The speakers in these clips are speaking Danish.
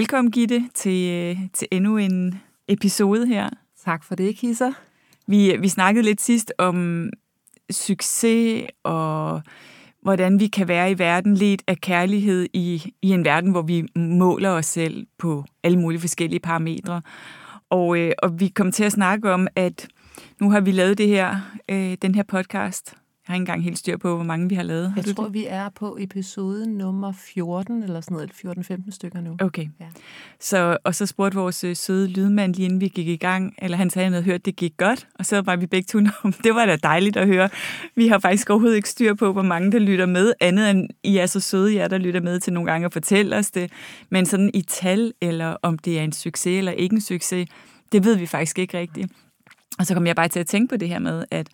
Velkommen, Gitte, til, til endnu en episode her. Tak for det, Kisser. Vi, vi snakkede lidt sidst om succes og hvordan vi kan være i verden lidt af kærlighed i, i en verden, hvor vi måler os selv på alle mulige forskellige parametre. Og, øh, og vi kom til at snakke om, at nu har vi lavet det her, øh, den her podcast, jeg har ikke engang helt styr på, hvor mange vi har lavet. Jeg tror, det? vi er på episode nummer 14, eller sådan noget, 14-15 stykker nu. Okay. Ja. Så, og så spurgte vores øh, søde lydmand lige inden vi gik i gang, eller han sagde, at han havde hørt, at det gik godt, og så var vi begge to, det var da dejligt at høre. Vi har faktisk overhovedet ikke styr på, hvor mange der lytter med, andet end I er så søde, jer der lytter med til nogle gange at fortælle os det. Men sådan i tal, eller om det er en succes eller ikke en succes, det ved vi faktisk ikke rigtigt. Og så kom jeg bare til at tænke på det her med, at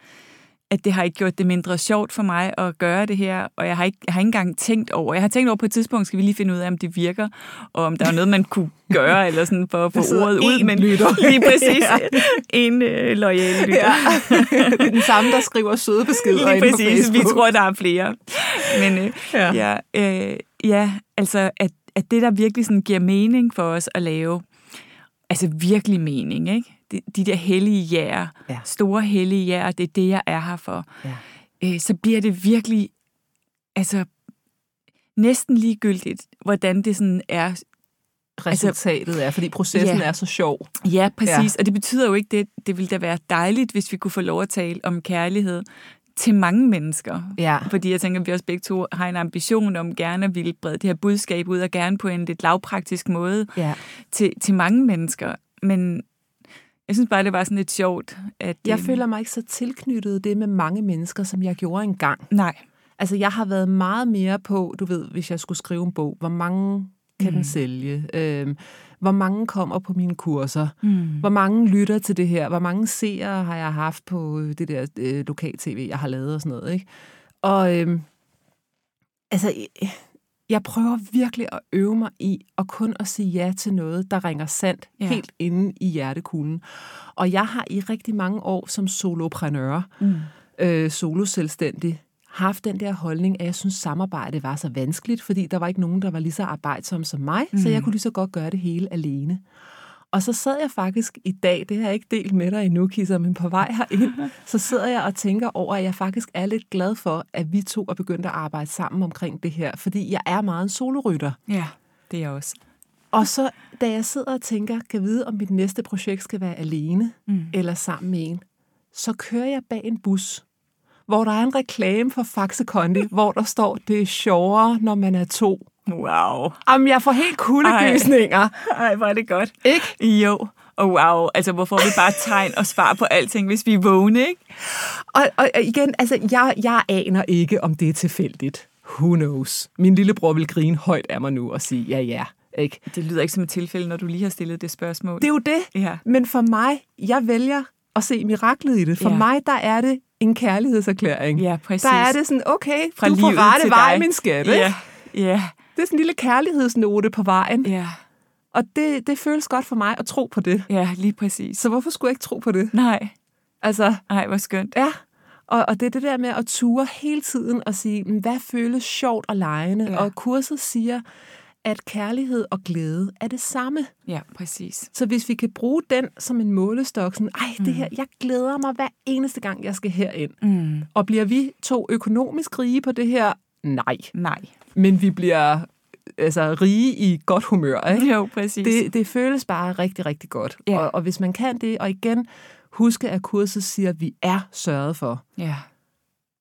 at det har ikke gjort det mindre sjovt for mig at gøre det her, og jeg har ikke, jeg har ikke engang tænkt over. Jeg har tænkt over på et tidspunkt, skal vi lige finde ud af, om det virker, og om der er noget, man kunne gøre, eller sådan for at få ordet ud. Men lytter. lige præcis ja. en øh, lojal lytter. Ja. det er den samme, der skriver søde beskeder Lige præcis, vi tror, der er flere. Men øh, ja. Ja, øh, ja, altså, at, at det, der virkelig sådan giver mening for os at lave, altså virkelig mening, ikke? De, de der hellige jæger, ja. store hellige jæger, det er det, jeg er her for, ja. øh, så bliver det virkelig, altså næsten ligegyldigt, hvordan det sådan er. Altså, Resultatet altså, er, fordi processen ja, er så sjov. Ja, præcis. Ja. Og det betyder jo ikke, det, det ville da være dejligt, hvis vi kunne få lov at tale om kærlighed til mange mennesker. Ja. Fordi jeg tænker, at vi også begge to har en ambition om gerne at ville brede det her budskab ud, og gerne på en lidt lavpraktisk måde ja. til, til mange mennesker. Men jeg synes bare, det var sådan lidt sjovt. At, jeg øh, føler mig ikke så tilknyttet det med mange mennesker, som jeg gjorde engang. Nej. Altså, jeg har været meget mere på, du ved, hvis jeg skulle skrive en bog, hvor mange kan mm. den sælge? Øh, hvor mange kommer på mine kurser? Mm. Hvor mange lytter til det her? Hvor mange seere har jeg haft på det der øh, lokal-tv, jeg har lavet og sådan noget, ikke? Og øh, altså, jeg prøver virkelig at øve mig i at kun at sige ja til noget, der ringer sandt ja. helt inde i hjertekuglen. Og jeg har i rigtig mange år som soloprenør, mm. øh, soloselvstændig, haft den der holdning, at jeg synes, samarbejde var så vanskeligt, fordi der var ikke nogen, der var lige så arbejdsom som mig, mm. så jeg kunne lige så godt gøre det hele alene. Og så sad jeg faktisk i dag, det har jeg ikke delt med dig endnu, Kisser, men på vej herind, så sidder jeg og tænker over, at jeg faktisk er lidt glad for, at vi to er begyndt at arbejde sammen omkring det her, fordi jeg er meget en solorytter. Ja, det er jeg også. Og så, da jeg sidder og tænker, kan vide, om mit næste projekt skal være alene mm. eller sammen med en, så kører jeg bag en bus, hvor der er en reklame for Faxe Kondi, hvor der står, det er sjovere, når man er to. Wow. Jamen, jeg får helt kuldegysninger. Ej, hvor er det godt. Ikke? Jo. Og wow, altså hvorfor vi bare tegn og svar på alting, hvis vi er vågne, ikke? Og, og igen, altså jeg, jeg aner ikke, om det er tilfældigt. Who knows? Min lillebror vil grine højt af mig nu og sige, ja ja, ikke? Det lyder ikke som et tilfælde, når du lige har stillet det spørgsmål. Det er jo det. Ja. Men for mig, jeg vælger at se miraklet i det. For ja. mig, der er det en kærlighedserklæring. Ja, præcis. Der er det sådan, okay, Fra du får rette vej, min skat, ikke? Ja, ja. Det er sådan en lille kærlighedsnote på vejen. Ja. Og det, det føles godt for mig at tro på det. Ja, lige præcis. Så hvorfor skulle jeg ikke tro på det? Nej. Altså, Nej, hvor skønt. Ja, og, og det er det der med at ture hele tiden og sige, hvad føles sjovt og lejende? Ja. Og kurset siger, at kærlighed og glæde er det samme. Ja, præcis. Så hvis vi kan bruge den som en målestok, sådan, ej, det mm. her, jeg glæder mig hver eneste gang, jeg skal herind. Mm. Og bliver vi to økonomisk rige på det her? Nej. Nej. Men vi bliver altså, rige i godt humør. Ikke? Jo, præcis. Det, det føles bare rigtig, rigtig godt. Ja. Og, og hvis man kan det, og igen, huske, at kurset siger, at vi er sørget for. Ja.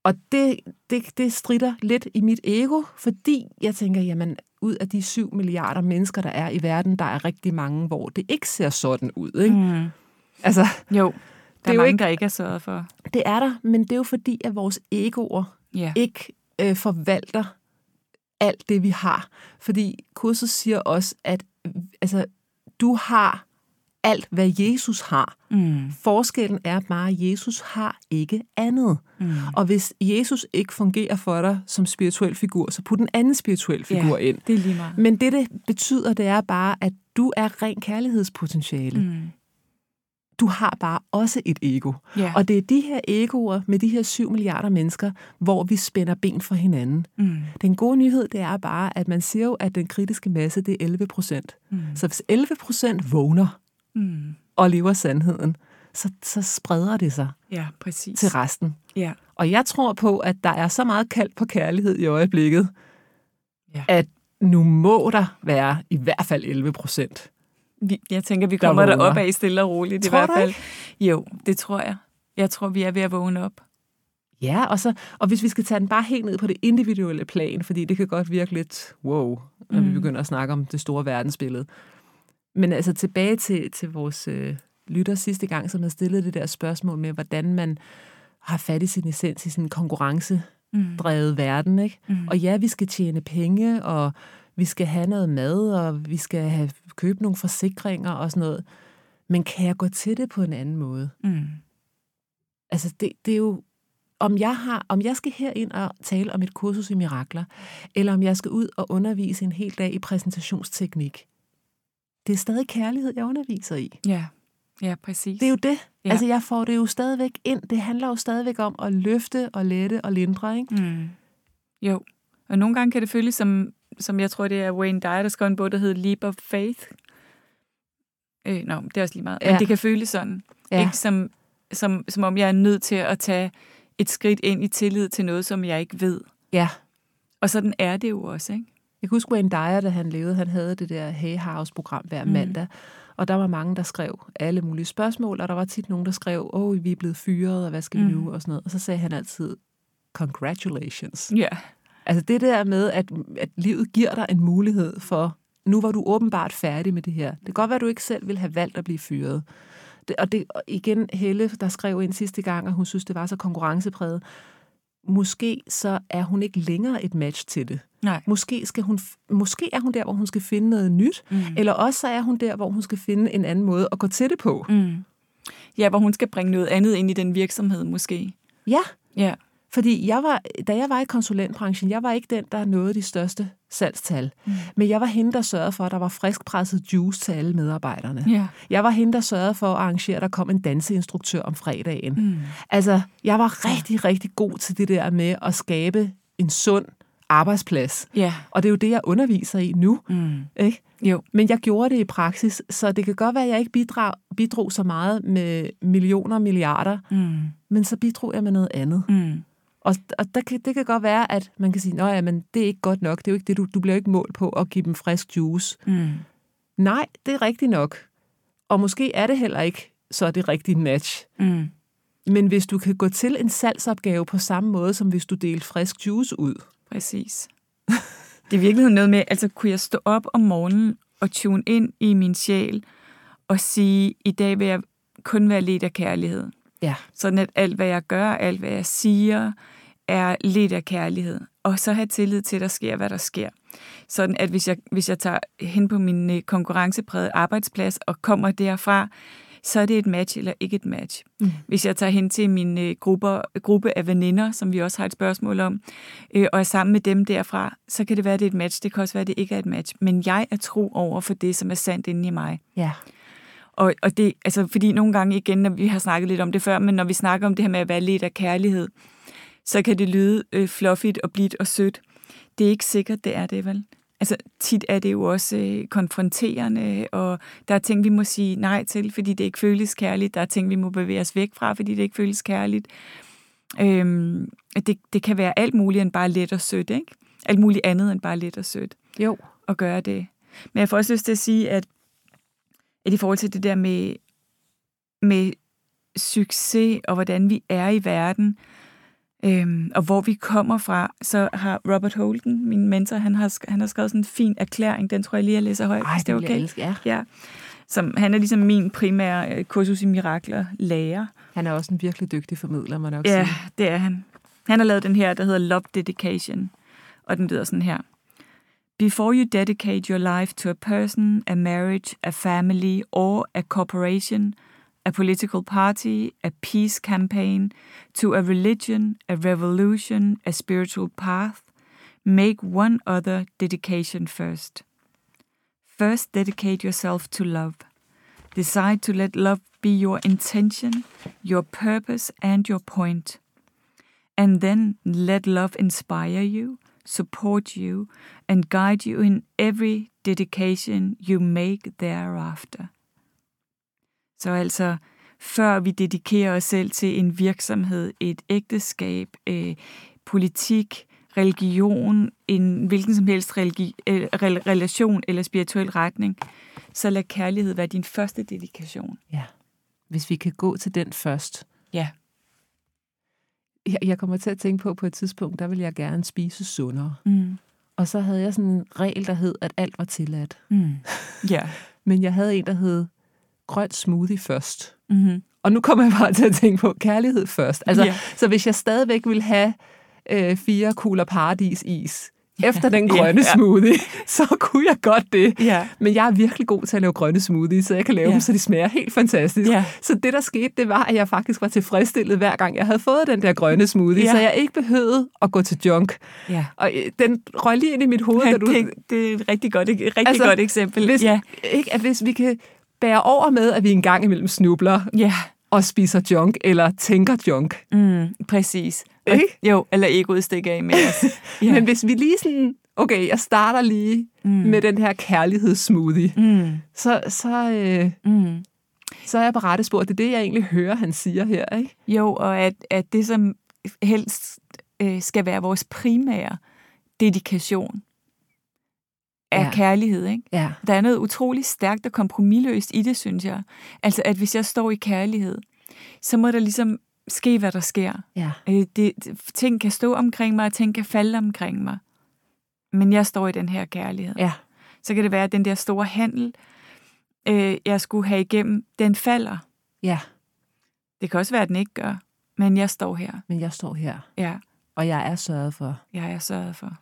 Og det, det, det strider lidt i mit ego, fordi jeg tænker, jamen, ud af de 7 milliarder mennesker, der er i verden, der er rigtig mange, hvor det ikke ser sådan ud. Ikke? Mm. Altså, Jo, der er er, jo mange, ikke- der ikke er sørget for. det er der, men det er jo fordi, at vores egoer Ja. ikke øh, forvalter alt det, vi har. Fordi kurset siger også, at altså, du har alt, hvad Jesus har. Mm. Forskellen er bare, at Jesus har ikke andet. Mm. Og hvis Jesus ikke fungerer for dig som spirituel figur, så put en anden spirituel figur ja, ind. det er lige meget. Men det, det betyder, det er bare, at du er ren kærlighedspotentiale. Mm. Du har bare også et ego. Ja. Og det er de her egoer med de her 7 milliarder mennesker, hvor vi spænder ben for hinanden. Mm. Den gode nyhed, det er bare, at man siger jo, at den kritiske masse, det er 11 procent. Mm. Så hvis 11 procent vågner Mm. og lever sandheden, så, så spreder det sig Ja, præcis. til resten. Ja. Og jeg tror på, at der er så meget kald på kærlighed i øjeblikket, Ja. at nu må der være i hvert fald 11 procent. Vi, jeg tænker, vi Der kommer vågner. derop af stille og roligt. Tror i hvert fald. Jo, det tror jeg. Jeg tror, vi er ved at vågne op. Ja, og, så, og hvis vi skal tage den bare helt ned på det individuelle plan, fordi det kan godt virke lidt wow, når mm. vi begynder at snakke om det store verdensbillede. Men altså tilbage til, til vores øh, lytter sidste gang, som havde stillet det der spørgsmål med, hvordan man har fat i sin essens i sådan en konkurrencedrevet Mm. verden. Ikke? Mm. Og ja, vi skal tjene penge, og vi skal have noget mad, og vi skal have, købe nogle forsikringer og sådan noget. Men kan jeg gå til det på en anden måde? Mm. Altså, det, det er jo, om jeg, har, om jeg skal herind og tale om et kursus i mirakler, eller om jeg skal ud og undervise en hel dag i præsentationsteknik, det er stadig kærlighed, jeg underviser i. Ja. ja, præcis. Det er jo det. Ja. Altså, jeg får det jo stadigvæk ind. Det handler jo stadigvæk om at løfte og lette og lindre, ikke? Mm. Jo. Og nogle gange kan det føles som, som jeg tror, det er Wayne Dyer, der skrev en bog, der hedder Leap of Faith. Øh, nå, det er også lige meget. Ja. Men det kan føles sådan. Ja. Ikke som, som, som om jeg er nødt til at tage et skridt ind i tillid til noget, som jeg ikke ved. Ja. Og sådan er det jo også, ikke? Jeg kan huske Wayne Dyer, da han levede, han havde det der Hay House-program hver Mm. mandag, og der var mange, der skrev alle mulige spørgsmål, og der var tit nogen, der skrev, åh, oh, vi er blevet fyret, og hvad skal vi Mm. nu, og sådan noget. Og så sagde han altid, congratulations. Ja. Altså det der med, at, at livet giver dig en mulighed for, nu var du åbenbart færdig med det her. Det kan godt være, at du ikke selv ville have valgt at blive fyret. Det, og det og igen, Helle, der skrev ind sidste gang, og hun synes, det var så konkurrencepræget. Måske så er hun ikke længere et match til det. Nej. Måske, skal hun, måske er hun der, hvor hun skal finde noget nyt, Mm. eller også så er hun der, hvor hun skal finde en anden måde at gå til det på. Mm. Ja, hvor hun skal bringe noget andet ind i den virksomhed, måske. Ja, Ja. Fordi jeg var, da jeg var i konsulentbranchen, jeg var ikke den, der nåede de største salgstal. Mm. Men jeg var hende, der sørgede for, at der var friskpresset juice til alle medarbejderne. Ja. Jeg var hende, der sørgede for at arrangere, at der kom en danseinstruktør om fredagen. Mm. Altså, jeg var rigtig, rigtig god til det der med at skabe en sund arbejdsplads. Ja. Og det er jo det, jeg underviser i nu. Mm. Ikke? Jo. Men jeg gjorde det i praksis, så det kan godt være, at jeg ikke bidrog, bidrog så meget med millioner og milliarder, Mm. men så bidrog jeg med noget andet. Mm. Og, og der kan, det kan godt være, at man kan sige, at men det er ikke godt nok. Det er jo ikke det, du, du bliver ikke målt på at give dem frisk juice. Mm. Nej, det er rigtigt nok. Og måske er det heller ikke så det rigtige match. Mm. Men hvis du kan gå til en salgsopgave på samme måde, som hvis du delte frisk juice ud. Præcis. Det er i virkeligheden noget med, altså kunne jeg stå op om morgenen og tune ind i min sjæl og sige, i dag vil jeg kun være lidt af kærlighed. Ja. Sådan at alt, hvad jeg gør, alt, hvad jeg siger, er lidt af kærlighed. Og så have tillid til, at der sker, hvad der sker. Sådan at hvis jeg, hvis jeg tager hen på min øh, konkurrencepræget arbejdsplads og kommer derfra, så er det et match eller ikke et match. Mm. Hvis jeg tager hen til min øh, grupper, gruppe af veninder, som vi også har et spørgsmål om, øh, og er sammen med dem derfra, så kan det være, at det er et match. Det kan også være, at det ikke er et match. Men jeg er tro over for det, som er sandt inde i mig. Ja. Og, og det, altså, fordi nogle gange igen, når vi har snakket lidt om det før, men når vi snakker om det her med at være lidt af kærlighed, så kan det lyde øh, fluffigt og blidt og sødt. Det er ikke sikkert, det er det, vel? Altså, tit er det jo også øh, konfronterende, og der er ting, vi må sige nej til, fordi det ikke føles kærligt. Der er ting, vi må bevæge os væk fra, fordi det ikke føles kærligt. Øhm, det, det kan være alt muligt end bare let og sødt, ikke? Alt muligt andet end bare let og sødt Jo. at gøre det. Men jeg får også lyst til at sige, at, at i forhold til det der med, med succes og hvordan vi er i verden, øhm, og hvor vi kommer fra, så har Robert Holden, min mentor, han har, han har skrevet sådan en fin erklæring, den tror jeg lige, jeg læser højt, Ej, hvis det er okay. elske, ja. Ja. Som, han er ligesom min primære øh, kursus i mirakler lærer. Han er også en virkelig dygtig formidler, må nok Ja, sige. det er han. Han har lavet den her, der hedder Love Dedication, og den lyder sådan her. Before you dedicate your life to a person, a marriage, a family, or a corporation, a political party, a peace campaign, to a religion, a revolution, a spiritual path, make one other dedication first. First, dedicate yourself to love. Decide to let love be your intention, your purpose, and your point. And then let love inspire you, support you, and guide you in every dedication you make thereafter. Så altså, før vi dedikerer os selv til en virksomhed, et ægteskab, øh, politik, religion, en hvilken som helst religi- øh, rel- relation eller spirituel retning, så lad kærlighed være din første dedikation. Ja. Hvis vi kan gå til den først. Ja. Jeg, jeg kommer til at tænke på, på et tidspunkt, der vil jeg gerne spise sundere. Mm. Og så havde jeg sådan en regel, der hed, at alt var tilladt. Mm. Ja. Men jeg havde en, der hed grøn smoothie først. Mm-hmm. Og nu kommer jeg bare til at tænke på kærlighed først. Altså, Ja. Så hvis jeg stadigvæk vil have øh, fire kugler paradis is efter den grønne Ja, ja. smoothie, så kunne jeg godt det. Ja. Men jeg er virkelig god til at lave grønne smoothies, så jeg kan lave Ja. dem, så de smager helt fantastisk. Ja. Så det, der skete, det var, at jeg faktisk var tilfredsstillet hver gang, jeg havde fået den der grønne smoothie, Ja. så jeg ikke behøvede at gå til junk. Ja. Og øh, den røg lige ind i mit hoved, da du... det, det er et rigtig godt, et rigtig Altså, godt eksempel. Hvis, Ja. ikke, at hvis vi kan bære over med, at vi en gang imellem snubler ja. og spiser junk, eller tænker junk. Mm, præcis. Og- Ikke? Jo, eller egoet stikker af med os. Ja. Men hvis vi lige sådan, okay, jeg starter lige mm. med den her kærlighedssmoothie, Mm, så, så, øh, mm. så er jeg på rette spor. Det er det, jeg egentlig hører, han siger her. Ikke? Jo, og at, at det, som helst øh, skal være vores primære dedikation, er Ja. kærlighed, ikke? Ja. Der er noget utroligt stærkt og kompromilløst i det, synes jeg. Altså, at hvis jeg står i kærlighed, så må der ligesom ske, hvad der sker. Ja. Øh, det, ting kan stå omkring mig, og ting kan falde omkring mig. Men jeg står i den her kærlighed. Ja. Så kan det være, at den der store handel, øh, jeg skulle have igennem, den falder. Ja. Det kan også være, at den ikke gør. Men jeg står her. Men jeg står her, Ja, og jeg er sørget for. jeg er sørget for.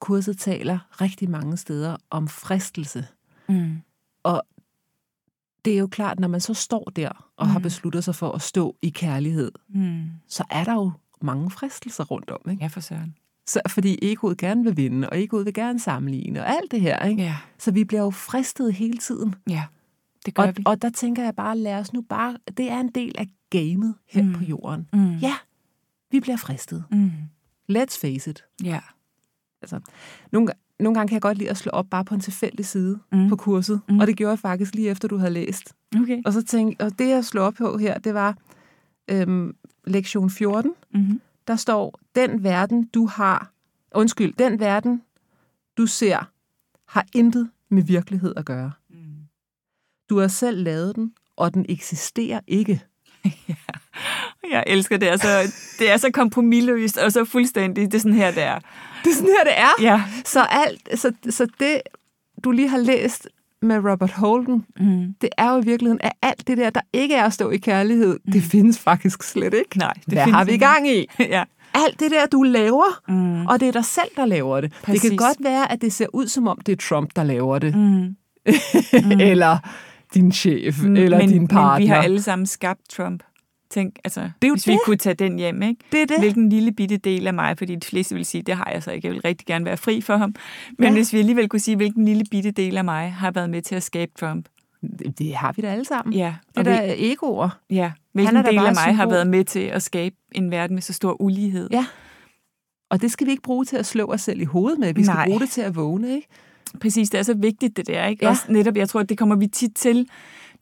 Kurset taler rigtig mange steder om fristelse. Mm. Det er jo klart, når man så står der og mm. har besluttet sig for at stå i kærlighed, Mm. så er der jo mange fristelser rundt om. Ikke? Ja, for søren. Så, fordi egoet gerne vil vinde, og egoet vil gerne sammenligne, og alt det her. Ikke? Ja, Så vi bliver jo fristet hele tiden. ja. Det gør Og, vi. og der tænker jeg bare, lad os nu bare... Det er en del af gamet her. Mm. på jorden. Mm. Ja, vi bliver fristet. Mm. Let's face it. Ja. Altså, nogle, nogle gange kan jeg godt lide at slå op bare på en tilfældig side mm. På kurset, mm. Og det gjorde jeg faktisk lige efter, du havde læst. Okay. Og så tænkte og det jeg slog op på her, det var øhm, lektion 14. Mm-hmm. Der står, den verden, du har... Undskyld, den verden, du ser, har intet med virkelighed at gøre. Mm. Du har selv lavet den, og den eksisterer ikke. Jeg elsker det. Altså, det er så kompromilløst og så fuldstændig. Det er sådan her, det er. Det er sådan her, det er. Ja. Så, alt, så, så det, du lige har læst med Robert Holden, Mm. det er jo i virkeligheden, at alt det der, der ikke er at stå i kærlighed, mm. det findes faktisk slet ikke. Nej, det Hvad findes har vi ikke. gang i? ja. Alt det der, du laver, Mm. og det er dig selv, der laver det. Præcis. Det kan godt være, at det ser ud, som om det er Trump, der laver det. Mm. eller din chef, eller men, din partner. Men vi har alle sammen skabt Trump. Tænk, altså, Det er jo hvis det. vi kunne tage den hjem, ikke? Det er det. Hvilken lille bitte del af mig, fordi de fleste vil sige, det har jeg så ikke, jeg vil rigtig gerne være fri for ham. Men Ja. hvis vi alligevel kunne sige, hvilken lille bitte del af mig har været med til at skabe Trump. Det, det har vi da alle sammen. Ja, Det er egoer. ja. hvilken er da del af mig har symbol. været med til at skabe en verden med så stor ulighed. Ja. Og det skal vi ikke bruge til at slå os selv i hovedet med. Vi skal Nej. bruge det til at vågne, ikke? Præcis, det er så vigtigt det der, ikke? Ja. Ja. Også netop, jeg tror, at det kommer vi tit til,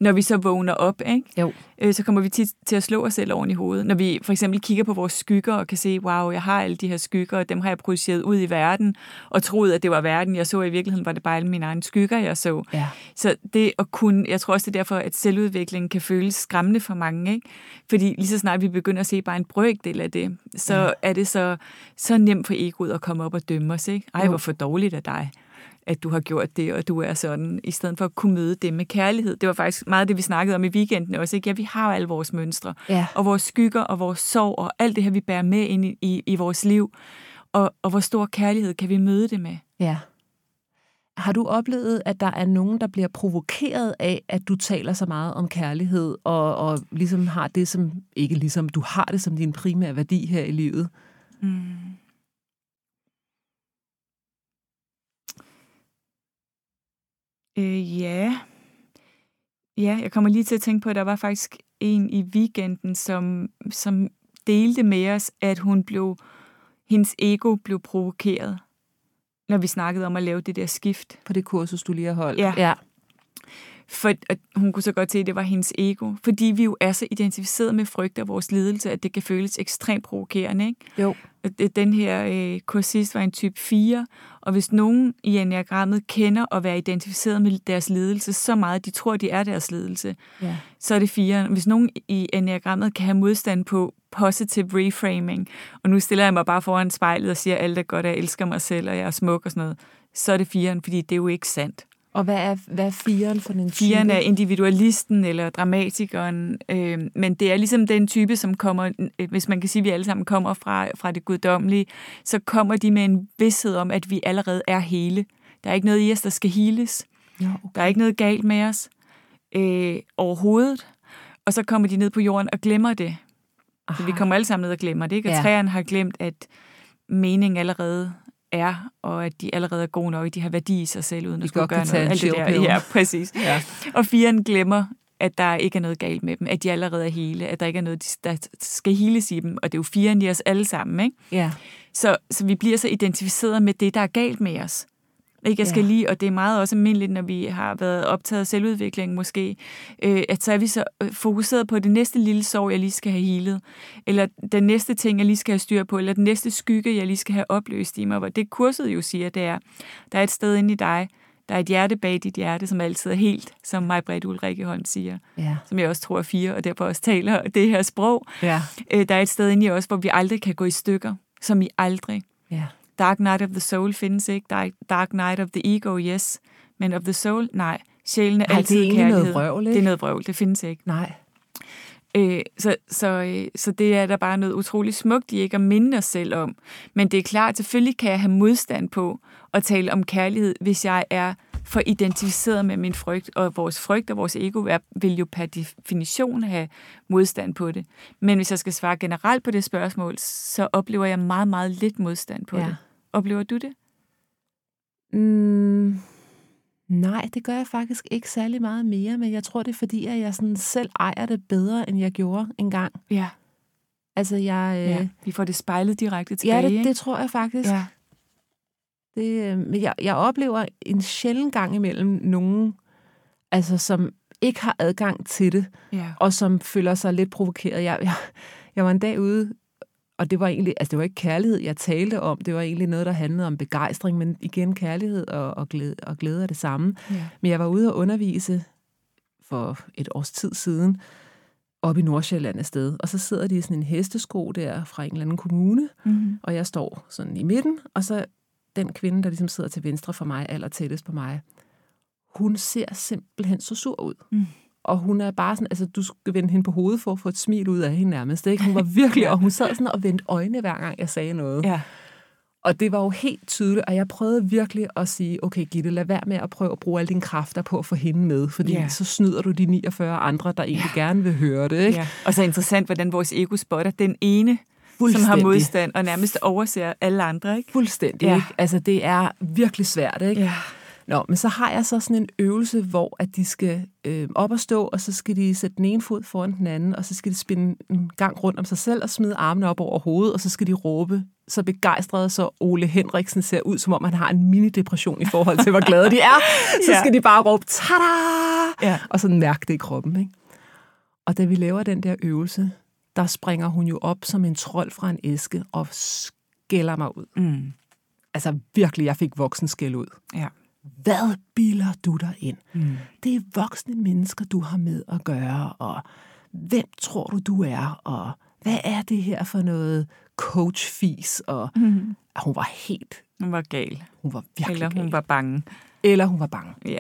når vi så vågner op, ikke? Jo. Øh, så kommer vi tit til at slå os selv oven i hovedet. Når vi for eksempel kigger på vores skygger og kan se, wow, jeg har alle de her skygger, og dem har jeg projiceret ud i verden, og troet, at det var verden, jeg så. I virkeligheden var det bare alle mine egne skygger, jeg så. Ja. Så det at kunne, jeg tror også, det er derfor, at selvudviklingen kan føles skræmmende for mange. Ikke? Fordi lige så snart vi begynder at se bare en brøkdel af det, så ja. er det så, så nemt for egoet at komme op og dømme os. Ikke? Ej, Jo. hvor for dårligt af dig at du har gjort det, og du er sådan, i stedet for at kunne møde det med kærlighed. Det var faktisk meget det, vi snakkede om i weekenden også. Ikke? Ja, vi har alle vores mønstre, Ja. og vores skygger, og vores sorg, og alt det her, vi bærer med ind i, i, i vores liv. Og, og hvor stor kærlighed kan vi møde det med? Ja. Har du oplevet, at der er nogen, der bliver provokeret af, at du taler så meget om kærlighed, og, og ligesom har det som, ikke ligesom, du har det som din primære værdi her i livet? Mm. Øh, ja. Ja, jeg kommer lige til at tænke på, at der var faktisk en i weekenden, som, som delte med os, at hun blev, hendes ego blev provokeret, når vi snakkede om at lave det der skift. På det kursus, du lige har holdt? Ja. ja. For at hun kunne så godt se, at det var hendes ego. Fordi vi jo er så identificeret med frygt af vores lidelse, at det kan føles ekstremt provokerende. Ikke? Jo. den her øh, kursist var en type 4, og hvis nogen i enagrammet kender at være identificeret med deres lidelse så meget, at de tror, de er deres lidelse, Ja. så er det 4. Hvis nogen i enagrammet kan have modstand på positive reframing, og nu stiller jeg mig bare foran spejlet og siger, alt er godt, og jeg elsker mig selv, og jeg er smuk og sådan noget, så er det 4, fordi det er jo ikke sandt. Og hvad er, hvad er firen for den type? Firen er individualisten eller dramatikeren, øh, men det er ligesom den type, som kommer, øh, hvis man kan sige, at vi alle sammen kommer fra, fra det guddommelige, så kommer de med en vidshed om, at vi allerede er hele. Der er ikke noget i os, der skal heles. Ja, Der er ikke noget galt med os øh, overhovedet. Og så kommer de ned på jorden og glemmer det. Så vi kommer alle sammen ned og glemmer det. Ikke? Og Ja. træerne har glemt, at meningen allerede er, og at de allerede er gode nok, de har værdi i sig selv, uden De at skulle godt kan gøre noget. Alt det der. Ja, præcis. Ja. Og firen glemmer, at der ikke er noget galt med dem, at de allerede er hele, at der ikke er noget, der skal heles i dem, og det er jo firen i os alle sammen, ikke? ja. Så, så vi bliver så identificeret med det, der er galt med os. Ikke? Jeg skal Ja. lige, og det er meget også almindeligt, når vi har været optaget af selvudvikling måske, øh, at så er vi så øh, fokuseret på det næste lille sorg, jeg lige skal have helet, eller den næste ting, jeg lige skal have styr på, eller den næste skygge, jeg lige skal have opløst i mig. Hvor det kurset jo siger, det er, der er et sted inde i dig, der er et hjerte bag dit hjerte, som altid er helt, som mig Britt Ulrike Holm siger, Ja. som jeg også tror er fire, og derfor også taler det her sprog. Ja. Øh, der er et sted inde i os, hvor vi aldrig kan gå i stykker, som i aldrig. Ja. Dark Night of the Soul findes ikke. Dark, Dark Night of the Ego, yes. Men of the Soul, nej. Sjælen er Ej, altid det er egentlig noget kærlighed. vrøvl, ikke? Det er noget vrøvl, det findes ikke. Nej. Øh, så, så, øh, så det er der bare noget utroligt smukt i ikke at minde os selv om. Men det er klart, selvfølgelig kan jeg have modstand på at tale om kærlighed, hvis jeg er for identificeret med min frygt. Og vores frygt og vores ego er, vil jo per definition have modstand på det. Men hvis jeg skal svare generelt på det spørgsmål, så oplever jeg meget, meget lidt modstand på Ja. det. Oplever du det? Mm, nej, det gør jeg faktisk ikke særlig meget mere, men jeg tror, det er fordi, at jeg sådan selv ejer det bedre, end jeg gjorde engang. Ja. Altså, jeg... Øh, ja. Vi får det spejlet direkte tilbage, ja, det, det tror jeg faktisk. Ja. Det, øh, men jeg, jeg oplever en sjælden gang imellem nogen, altså, som ikke har adgang til det, Ja. og som føler sig lidt provokeret. Jeg, jeg, jeg var en dag ude, og det var egentlig, altså det var ikke kærlighed, jeg talte om, det var egentlig noget, der handlede om begejstring, men igen kærlighed og, og, glæde, og glæde er det samme. ja. Men jeg var ude og undervise for et års tid siden, op i Nordsjælland et sted, og så sidder de i sådan en hestesko der fra en eller anden kommune, Mm-hmm. og jeg står sådan i midten, og så den kvinde, der ligesom sidder til venstre for mig, aller tættest på mig, hun ser simpelthen så sur ud. Mm. Og hun er bare sådan, altså du skal vende hende på hovedet for at få et smil ud af hende nærmest. Ikke? Hun var virkelig, og hun sad sådan og vendte øjne hver gang, jeg sagde noget. Ja. Og det var jo helt tydeligt, og jeg prøvede virkelig at sige, okay Gitte, lad være med at prøve at bruge alle dine kræfter på at få hende med, fordi Ja. så snyder du de 49 andre, der egentlig gerne vil høre det. Ikke? ja. Og så interessant, hvordan vores ego spotter den ene, som har Fuldstændig. modstand, og nærmest overser alle andre, ikke? Fuldstændig, Ja. ikke? Altså, det er virkelig svært, ikke? Ja. Nå, men så har jeg så sådan en øvelse, hvor at de skal øh, op og stå, og så skal de sætte den ene fod foran den anden, og så skal de spinde en gang rundt om sig selv og smide armene op over hovedet, og så skal de råbe så begejstrede, så Ole Henriksen ser ud, som om han har en mini-depression i forhold til, hvor glade de er. Så Ja. skal de bare råbe, tada! Ja. Og sådan mærke det i kroppen. Ikke? Og da vi laver den der øvelse, der springer hun jo op som en trold fra en æske og skælder mig ud. Mm. Altså virkelig, jeg fik voksen skæld ud. Ja. Hvad bilder du dig ind? Mm. Det er voksne mennesker, du har med at gøre, og hvem tror du, du er, og hvad er det her for noget coachfis? Og Mm. ah, hun var helt, Hun var gal. hun var virkelig Eller gal. hun var bange. Eller hun var bange. Ja.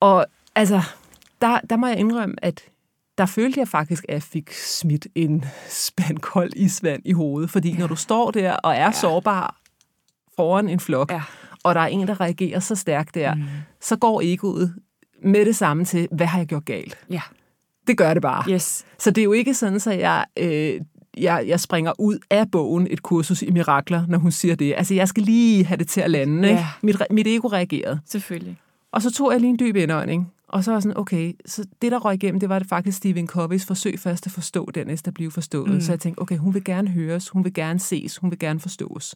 Og altså, der, der må jeg indrømme, at der følte jeg faktisk, at jeg fik smidt en spand kold isvand i hovedet. Fordi ja. når du står der og er ja. sårbar foran en flok, Ja. og der er en, der reagerer så stærkt der, mm. så går egoet med det samme til, hvad har jeg gjort galt? Ja. Det gør det bare. Yes. Så det er jo ikke sådan, at jeg, øh, jeg, jeg springer ud af bogen et kursus i mirakler, når hun siger det. Altså, jeg skal lige have det til at lande. Ikke? Ja. Mit, re- mit ego reagerede. Selvfølgelig. Og så tog jeg lige en dyb indånding. Og så var sådan, okay, så det, der røg igennem, det var det faktisk Stephen Coveys forsøg først at forstå, dernæst at blive forstået. Mm. Så jeg tænkte, okay, hun vil gerne høres, hun vil gerne ses, hun vil gerne forstås.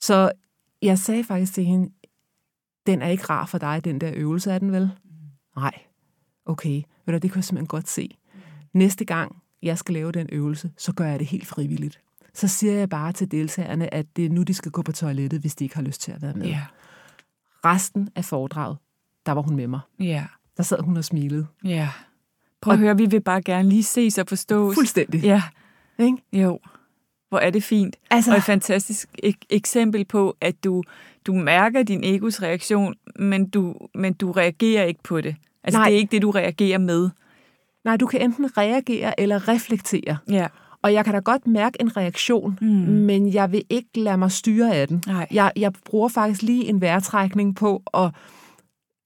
Så jeg sagde faktisk til hende, den er ikke rar for dig, den der øvelse, er den vel? Nej. Okay, ved du, det kan jeg simpelthen godt se. Næste gang, jeg skal lave den øvelse, så gør jeg det helt frivilligt. Så siger jeg bare til deltagerne, at det er nu, de skal gå på toilettet, hvis de ikke har lyst til at være med. Ja. Resten af foredraget, der var hun med mig. Ja. Der sad hun og smilede. Ja. Prøv at høre, vi vil bare gerne lige ses og forstås. Fuldstændig. Ja. Ikke? Jo. Hvor er det fint. Altså- Og et fantastisk ek- eksempel på, at du, du mærker din egos reaktion, men du, men du reagerer ikke på det. Altså, Nej. det er ikke det, du reagerer med. Nej, du kan enten reagere eller reflektere. Ja. Og jeg kan da godt mærke en reaktion, mm. men jeg vil ikke lade mig styre af den. Nej. Jeg, jeg bruger faktisk lige en vejrtrækning på at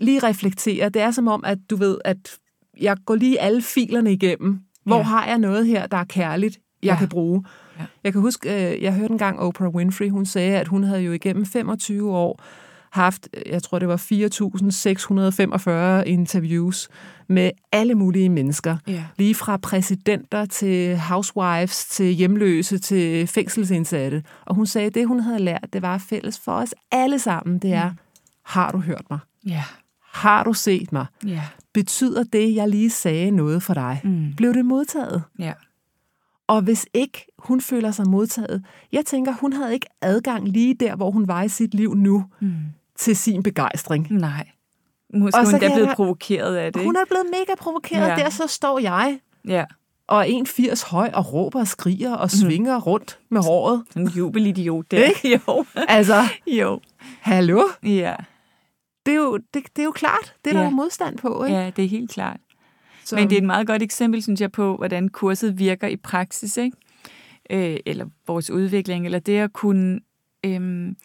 lige reflektere. Det er som om, at du ved, at jeg går lige alle filerne igennem. Hvor Ja. har jeg noget her, der er kærligt, jeg Ja. kan bruge? Ja. Jeg kan huske, øh, jeg hørte engang Oprah Winfrey, hun sagde, at hun havde jo igennem 25 år haft, jeg tror det var 4.645 interviews med alle mulige mennesker. Ja. Lige fra præsidenter til housewives, til hjemløse, til fængselsindsatte. Og hun sagde, at det hun havde lært, det var fælles for os alle sammen, det er, har du hørt mig? Ja. Har du set mig? Ja. Betyder det, jeg lige sagde noget for dig? Mm. Blev det modtaget? Ja. Og hvis ikke hun føler sig modtaget, jeg tænker, hun havde ikke adgang lige der, hvor hun var i sit liv nu, Mm. til sin begejstring. Nej. Måske Og hun er blevet jeg- provokeret af det, Hun er blevet mega provokeret, Ja. der så står jeg Ja. og er 1,80 høj og råber og skriger og svinger rundt med håret. En jubelidiot der. Ikke? Jo. Altså, jo. hallo? Ja. Det er jo, det, det er jo klart, det er der Ja. jo modstand på. Ikke? ja, det er helt klart. Så, Men det er et meget godt eksempel, synes jeg, på, hvordan kurset virker i praksis, ikke? Øh, eller vores udvikling, eller det at kunne øhm,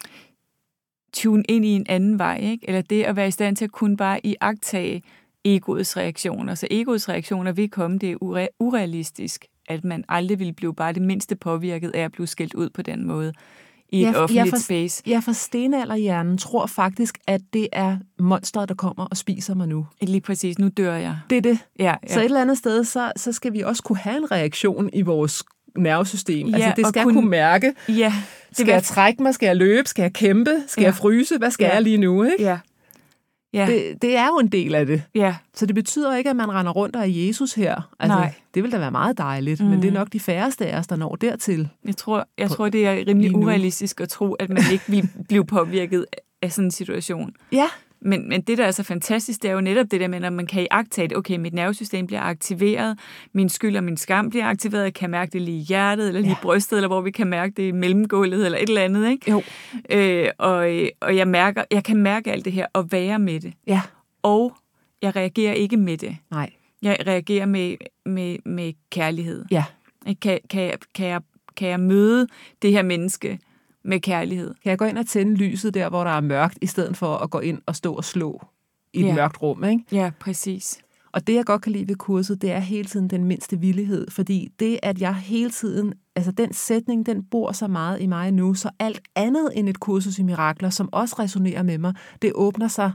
tune ind i en anden vej, ikke? eller det at være i stand til at kunne bare iagtage egoets reaktioner. Så egoets reaktioner vil komme, det er ure- urealistisk, at man aldrig vil blive bare det mindste påvirket af at blive skældt ud på den måde i et jeg, offentligt jeg for, space. Jeg for stenalderhjernen tror faktisk, at det er monsteret, der kommer og spiser mig nu. Lige præcis, nu dør jeg. Det er det. Ja, Ja. ja. Så et eller andet sted, så, så skal vi også kunne have en reaktion i vores nervesystem. Ja, altså, det skal kunne- kunne, mærke. ja det Skal jeg trække mig? Skal jeg løbe? Skal jeg kæmpe? Skal Ja. jeg fryse? Hvad skal Ja. jeg lige nu? Ikke? Ja. Ja, Det, det er jo en del af det. ja, Så det betyder ikke, at man render rundt og er Jesus her. Altså, Nej. Det vil da være meget dejligt, mm. men det er nok de færreste af os, der når dertil. Jeg tror, jeg tror det er rimelig urealistisk at tro, at man ikke vil blive påvirket af sådan en situation. Ja, Men, men det, der er så fantastisk, det er jo netop det der med, at man kan iagtage det. Okay, mit nervesystem bliver aktiveret, min skyld og min skam bliver aktiveret, jeg kan mærke det lige i hjertet, eller lige i Ja. brystet, eller hvor vi kan mærke det i mellemgulvet, eller et eller andet. Ikke? jo. Øh, og og jeg, mærker, jeg kan mærke alt det her, og være med det. Ja, Og jeg reagerer ikke med det. nej. Jeg reagerer med, med, med kærlighed. Ja. Kan, kan, jeg, kan, jeg, kan jeg møde det her menneske med kærlighed? Kan jeg gå ind og tænde lyset der, hvor der er mørkt, i stedet for at gå ind og stå og slå i et Ja. mørkt rum, ikke? Ja, præcis. Og det, jeg godt kan lide ved kurset, det er hele tiden den mindste villighed, fordi det, at jeg hele tiden, altså den sætning, den bor så meget i mig nu, så alt andet end et kursus i mirakler, som også resonerer med mig, det åbner sig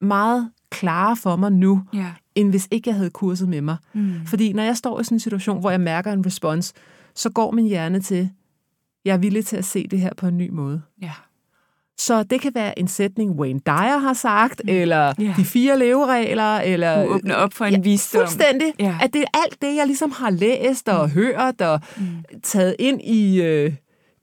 meget klarere for mig nu, Ja. end hvis ikke jeg havde kurset med mig. Mm. Fordi når jeg står i sådan en situation, hvor jeg mærker en respons, så går min hjerne til, Jeg er villig til at se det her på en ny måde. Ja. Så det kan være en sætning, Wayne Dyer har sagt, mm. eller Ja. de fire leveregler, eller... Du åbner op for en ja, visdom. Fuldstændig. Ja. At det er alt det, jeg ligesom har læst og mm. hørt og mm. taget ind i, øh,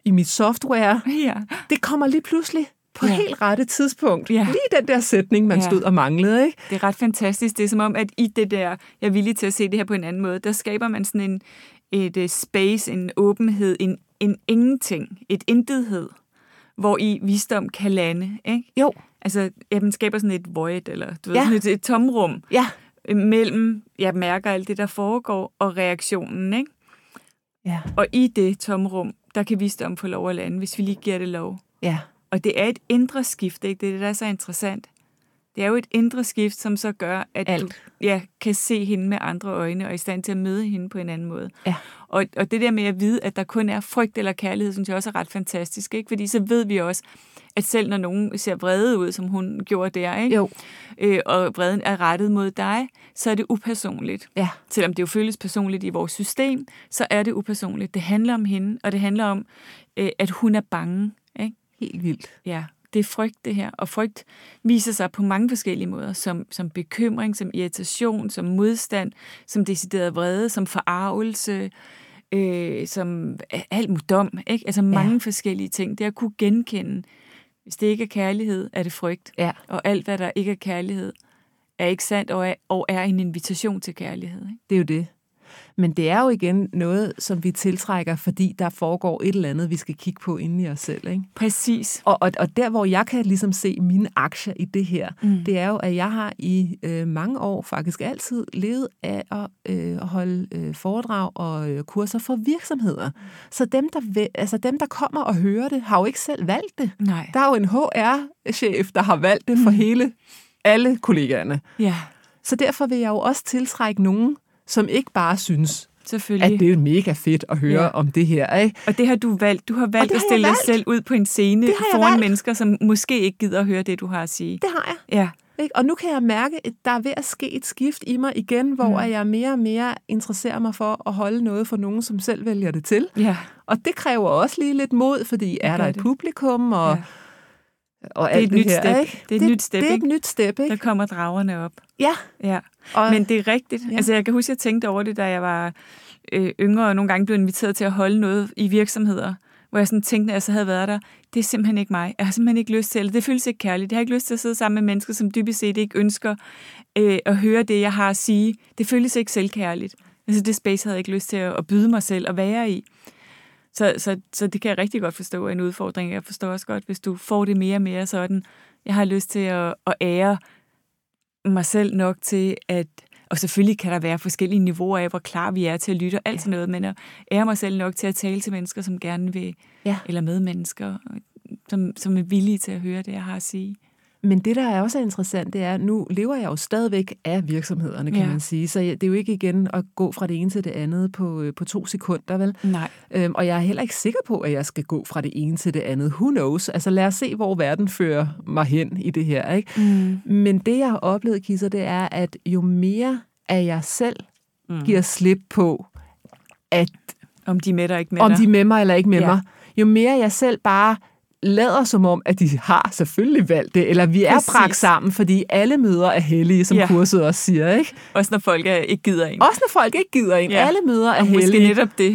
i mit software, Ja. det kommer lige pludselig på ja. helt rette tidspunkt. Ja. Lige den der sætning, man ja. stod og manglede, ikke? Det er ret fantastisk. Det er som om, at i det der, jeg er villig til at se det her på en anden måde, der skaber man sådan en, et uh, space, en åbenhed, en, en ingenting, et intethed, hvor i visdom kan lande. Ikke? Jo. Altså, ja, man skaber sådan et void, eller du ved, Ja. sådan et, et tomrum Ja. mellem, jeg mærker alt det, der foregår, og reaktionen. Ikke? Ja. Og i det tomrum, der kan visdom få lov at lande, hvis vi lige giver det lov. Ja. Og det er et indre skift, ikke? Det er det, der er så interessant. Det er jo et indre skift, som så gør, at Alt. du ja, kan se hende med andre øjne, og er i stand til at møde hende på en anden måde. Ja. Og, og det der med at vide, at der kun er frygt eller kærlighed, synes jeg også er ret fantastisk. Ikke? Fordi så ved vi også, at selv når nogen ser vrede ud, som hun gjorde der, ikke? Jo. Øh, og vreden er rettet mod dig, så er det upersonligt. Ja. Selvom det jo føles personligt i vores system, så er det upersonligt. Det handler om hende, og det handler om, øh, at hun er bange. Ikke? Helt vildt. Ja, det er frygt det her. Og frygt viser sig på mange forskellige måder, som, som bekymring, som irritation, som modstand, som decideret vrede, som forarvelse, øh, som alt muddom. Ikke? Altså mange Ja. forskellige ting. Det at kunne genkende, hvis det ikke er kærlighed, er det frygt. Ja. Og alt, hvad der ikke er kærlighed, er ikke sandt og er, og er en invitation til kærlighed. Ikke? Det er jo det. Men det er jo igen noget, som vi tiltrækker, fordi der foregår et eller andet, vi skal kigge på inde i os selv. Ikke? Præcis. Og, og, og der, hvor jeg kan ligesom se mine aktier i det her, mm. det er jo, at jeg har i øh, mange år faktisk altid levet af at øh, holde øh, foredrag og øh, kurser for virksomheder. Så dem der, vil, altså dem, der kommer og hører det, har jo ikke selv valgt det. Nej. Der er jo en HR-chef, der har valgt det for mm. hele alle kollegaerne. Ja, Så derfor vil jeg jo også tiltrække nogen, som ikke bare synes, selvfølgelig. at det er mega fedt at høre Ja. om det her. Ikke? Og det har du valgt. Du har valgt at stille dig valgt. selv ud på en scene foran valgt. mennesker, som måske ikke gider at høre det, du har at sige. Det har jeg. Ja, Ikke? Og nu kan jeg mærke, at der er ved at ske et skift i mig igen, hvor mm. jeg mere og mere interesserer mig for at holde noget for nogen, som selv vælger det til. ja. Og det kræver også lige lidt mod, fordi er der et det. publikum og, Ja. Og Det er alt et det nyt her. step. Ikke? Det er et nyt step, Det er et nyt step, Der ikke? kommer dragerne op. Ja. Ja. Og, Men det er rigtigt. Ja. Altså, jeg kan huske, at jeg tænkte over det, da jeg var øh, yngre, og nogle gange blev inviteret til at holde noget i virksomheder, hvor jeg sådan tænkte, når jeg så havde været der, det er simpelthen ikke mig. Jeg har simpelthen ikke lyst til, eller det føles ikke kærligt. Jeg har ikke lyst til at sidde sammen med mennesker, som dybest set ikke ønsker øh, at høre det, jeg har at sige. Det føles ikke selvkærligt. Altså, det space havde jeg ikke lyst til at, at byde mig selv og være i. Så, så, så det kan jeg rigtig godt forstå er en udfordring. Jeg forstår også godt, hvis du får det mere og mere sådan, jeg har lyst til at, at ære mig selv nok til, at og selvfølgelig kan der være forskellige niveauer af, hvor klar vi er til at lytte og alt sådan noget, men at ære mig selv nok til at tale til mennesker, som gerne vil, Ja. eller med mennesker, som, som er villige til at høre det, jeg har at sige. Men det, der er også interessant, det er, at nu lever jeg jo stadigvæk af virksomhederne, kan Ja. man sige. Så det er jo ikke igen at gå fra det ene til det andet på, øh, på to sekunder, vel? Nej. Øhm, og jeg er heller ikke sikker på, at jeg skal gå fra det ene til det andet. Who knows? Altså lad os se, hvor verden fører mig hen i det her. Ikke? Mm. Men det, jeg har oplevet, Kisser, det er, at jo mere af jeg selv mm. giver slip på, at Om de er med dig, ikke med om dig. de er med mig eller ikke med ja. mig, jo mere jeg selv bare lader som om, at de har selvfølgelig valgt det, eller vi er Præcis. bragt sammen, fordi alle møder er hellige, som Ja. kurset også siger. Ikke? Også når folk ikke gider en. Også når folk ikke gider en. Ja. Alle møder er og måske hellige. netop det.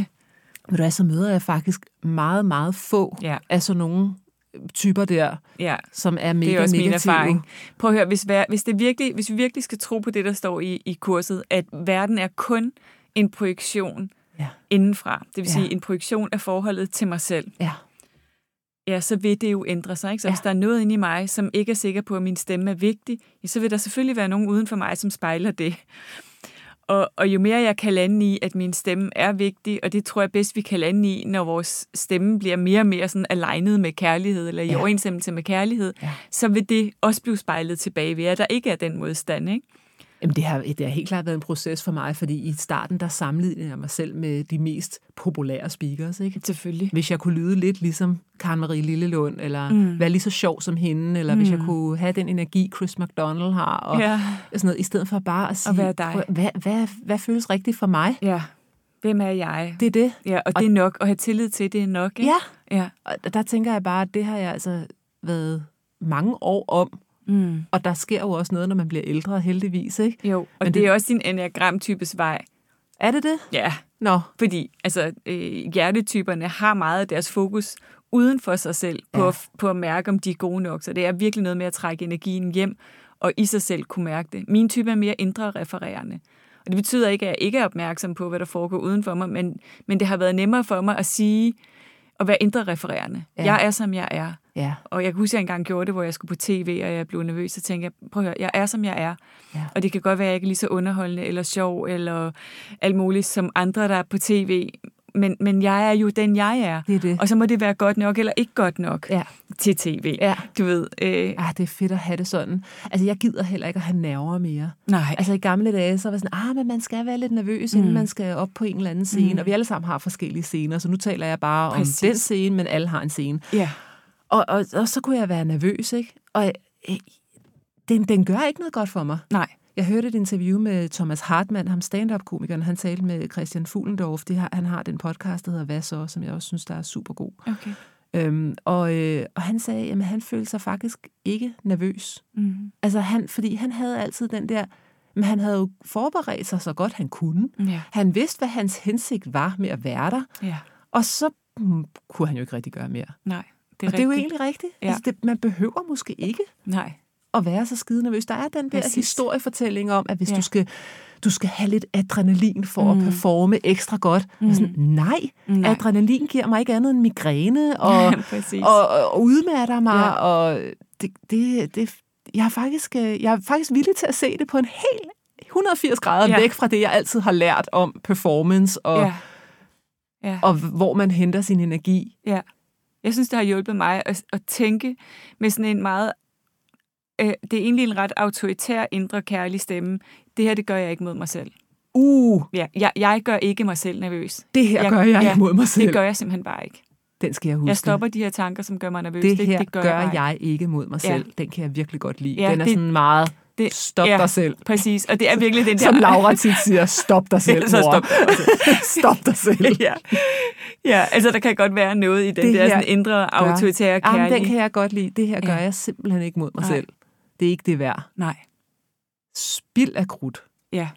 Ved du hvad, så møder jeg faktisk meget, meget få Ja. af sådan nogle typer der, Ja. som er mega Det er også min negative. erfaring. Prøv at høre, hvis, hvis, det virkelig, hvis vi virkelig skal tro på det, der står i, i kurset, at verden er kun en projektion Ja. indenfra, det vil Ja. sige en projektion af forholdet til mig selv, Ja. Ja, så vil det jo ændre sig. Ikke? Så Ja. hvis der er noget inde i mig, som ikke er sikker på, at min stemme er vigtig, ja, så vil der selvfølgelig være nogen uden for mig, som spejler det. Og, og jo mere jeg kan lande i, at min stemme er vigtig, og det tror jeg bedst, vi kan lande i, når vores stemme bliver mere og mere sådan alignet med kærlighed, eller i Ja. overensstemmelse med kærlighed, Ja. så vil det også blive spejlet tilbage ved, at der ikke er den modstand. Ikke? Jamen, det har, det har helt klart været en proces for mig, fordi i starten, der sammenlignede jeg mig selv med de mest populære speakers, ikke? Selvfølgelig. Hvis jeg kunne lyde lidt ligesom Karen Marie Lillelund, eller mm. være lige så sjov som hende, eller mm. hvis jeg kunne have den energi, Chris McDonald har, og Ja. sådan noget, i stedet for bare at sige, være dig. "Prøv, hvad, hvad, hvad føles rigtigt for mig? Ja, Hvem er jeg? Det er det. Ja, og, og det er nok. At have tillid til, det er nok, ikke? Ja. ja. Og der tænker jeg bare, at det har jeg altså været mange år om. Mm. Og der sker jo også noget, når man bliver ældre, heldigvis, ikke? Jo, og Men det, det er også din enneagram-types vej. Er det det? Ja. Nå. Fordi altså, øh, hjertetyperne har meget af deres fokus uden for sig selv på, ja. at, på at mærke, om de er gode nok. Så det er virkelig noget med at trække energien hjem og i sig selv kunne mærke det. Min type er mere indre refererende. Og det betyder ikke, at jeg ikke er opmærksom på, hvad der foregår uden for mig, men, men det har været nemmere for mig at sige, at være indre refererende. Ja. Jeg er, som jeg er. Ja. Og jeg kan huske, at jeg engang gjorde det, hvor jeg skulle på tv, og jeg blev nervøs, så tænkte jeg, prøv at høre, jeg er, som jeg er. Ja. Og det kan godt være, at jeg ikke er lige så underholdende, eller sjov, eller alt muligt som andre, der er på tv men, men jeg er jo den, jeg er. Det er det. Og så må det være godt nok eller ikke godt nok ja. til tv. Ja. Du ved. Øh. Ah, det er fedt at have det sådan. Altså, jeg gider heller ikke at have nerver mere. Nej. Altså, i gamle dage, så var sådan, ah, men man skal være lidt nervøs, mm. inden man skal op på en eller anden scene. Mm. Og vi alle sammen har forskellige scener, så nu taler jeg bare Præcis. om den scene, men alle har en scene. Ja. Og, og, og så kunne jeg være nervøs, ikke? Og øh, den, den gør ikke noget godt for mig. Nej. Jeg hørte et interview med Thomas Hartmann, ham stand-up-komikeren. Han talte med Christian Fuglendorf. Det har, han har den podcast, der hedder Hvad så?, som jeg også synes, der er super god. Okay. Øhm, og, øh, og han sagde, at han følte sig faktisk ikke nervøs. Mm. Altså han, fordi han havde altid den der, men han havde jo forberedt sig så godt han kunne. Ja. Han vidste, hvad hans hensigt var med at være der. Ja. Og så mm, kunne han jo ikke rigtig gøre mere. Nej, det er og rigtigt. det er jo egentlig rigtigt. Ja. Altså det, man behøver måske ikke. Nej at være så skide nervøs. Der er den der Præcis. historiefortælling om, at hvis ja. du skal du skal have lidt adrenalin for mm. at performe ekstra godt. Mm. Sådan, nej, nej, adrenalin giver mig ikke andet end migræne og, ja, og, og udmatter mig. Ja. Og det, det, det, jeg, er faktisk, øh, jeg er faktisk villig til at se det på en helt 180 grader ja. væk fra det, jeg altid har lært om performance og, ja. Ja. og hvor man henter sin energi. Ja. Jeg synes, det har hjulpet mig at, at tænke med sådan en meget øh, det er egentlig en ret autoritær, indre kærlig stemme. Det her, det gør jeg ikke mod mig selv. Uh! Ja, jeg, jeg gør ikke mig selv nervøs. Det her jeg, gør jeg ja, ikke mod mig selv. Det gør jeg simpelthen bare ikke. Den skal jeg huske. Jeg stopper de her tanker, som gør mig nervøs. Det, det her det gør, gør jeg, jeg ikke mod mig selv. Ja. Den kan jeg virkelig godt lide. Ja, den er det, sådan meget... Det, stop ja, dig selv. Præcis, og det er virkelig den der... Som Laura tit siger, stop dig selv, ja, mor. Stop, stop dig selv. ja. ja, altså der kan godt være noget i den det der sådan indre autoritære kærlighed. Jamen, den kan jeg godt lide. Det her gør ja. jeg simpelthen ikke mod mig Nej. selv det er ikke det værd. Nej. Spild af krudt. Ja.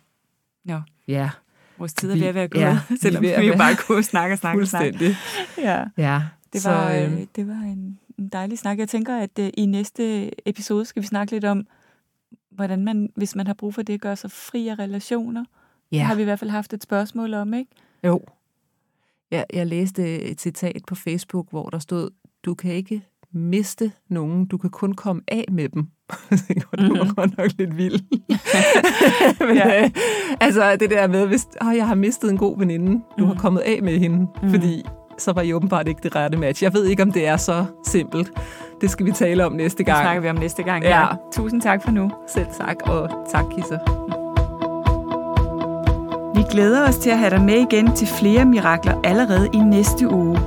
Nå. Ja. Vores tid er ved at være gået, ja, selvom vi, vi jo bare kunne snakke og snakke og snakke. Ja. ja. Det var, så, øhm, det var en, en dejlig snak. Jeg tænker, at uh, i næste episode skal vi snakke lidt om, hvordan man, hvis man har brug for det, gør sig fri af relationer. Ja. Det har vi i hvert fald haft et spørgsmål om, ikke? Jo. Ja, jeg læste et citat på Facebook, hvor der stod, du kan ikke miste nogen. Du kan kun komme af med dem. det var mm-hmm. godt nok lidt vildt. Men, ja. øh, altså det der med, hvis oh, jeg har mistet en god veninde, du mm. har mhm. kommet af med hende, mm. fordi så var I åbenbart ikke det rette match. Jeg ved ikke, om det er så simpelt. Det skal vi tale om næste gang. Det snakker vi om næste gang, ja. ja. Tusind tak for nu. Selv tak, og tak, Kisser. Vi glæder os til at have dig med igen til flere mirakler allerede i næste uge.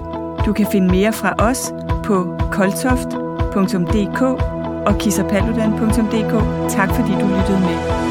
Du kan finde mere fra os på koltoft.dk og kissapaludan.dk. Tak fordi du lyttede med.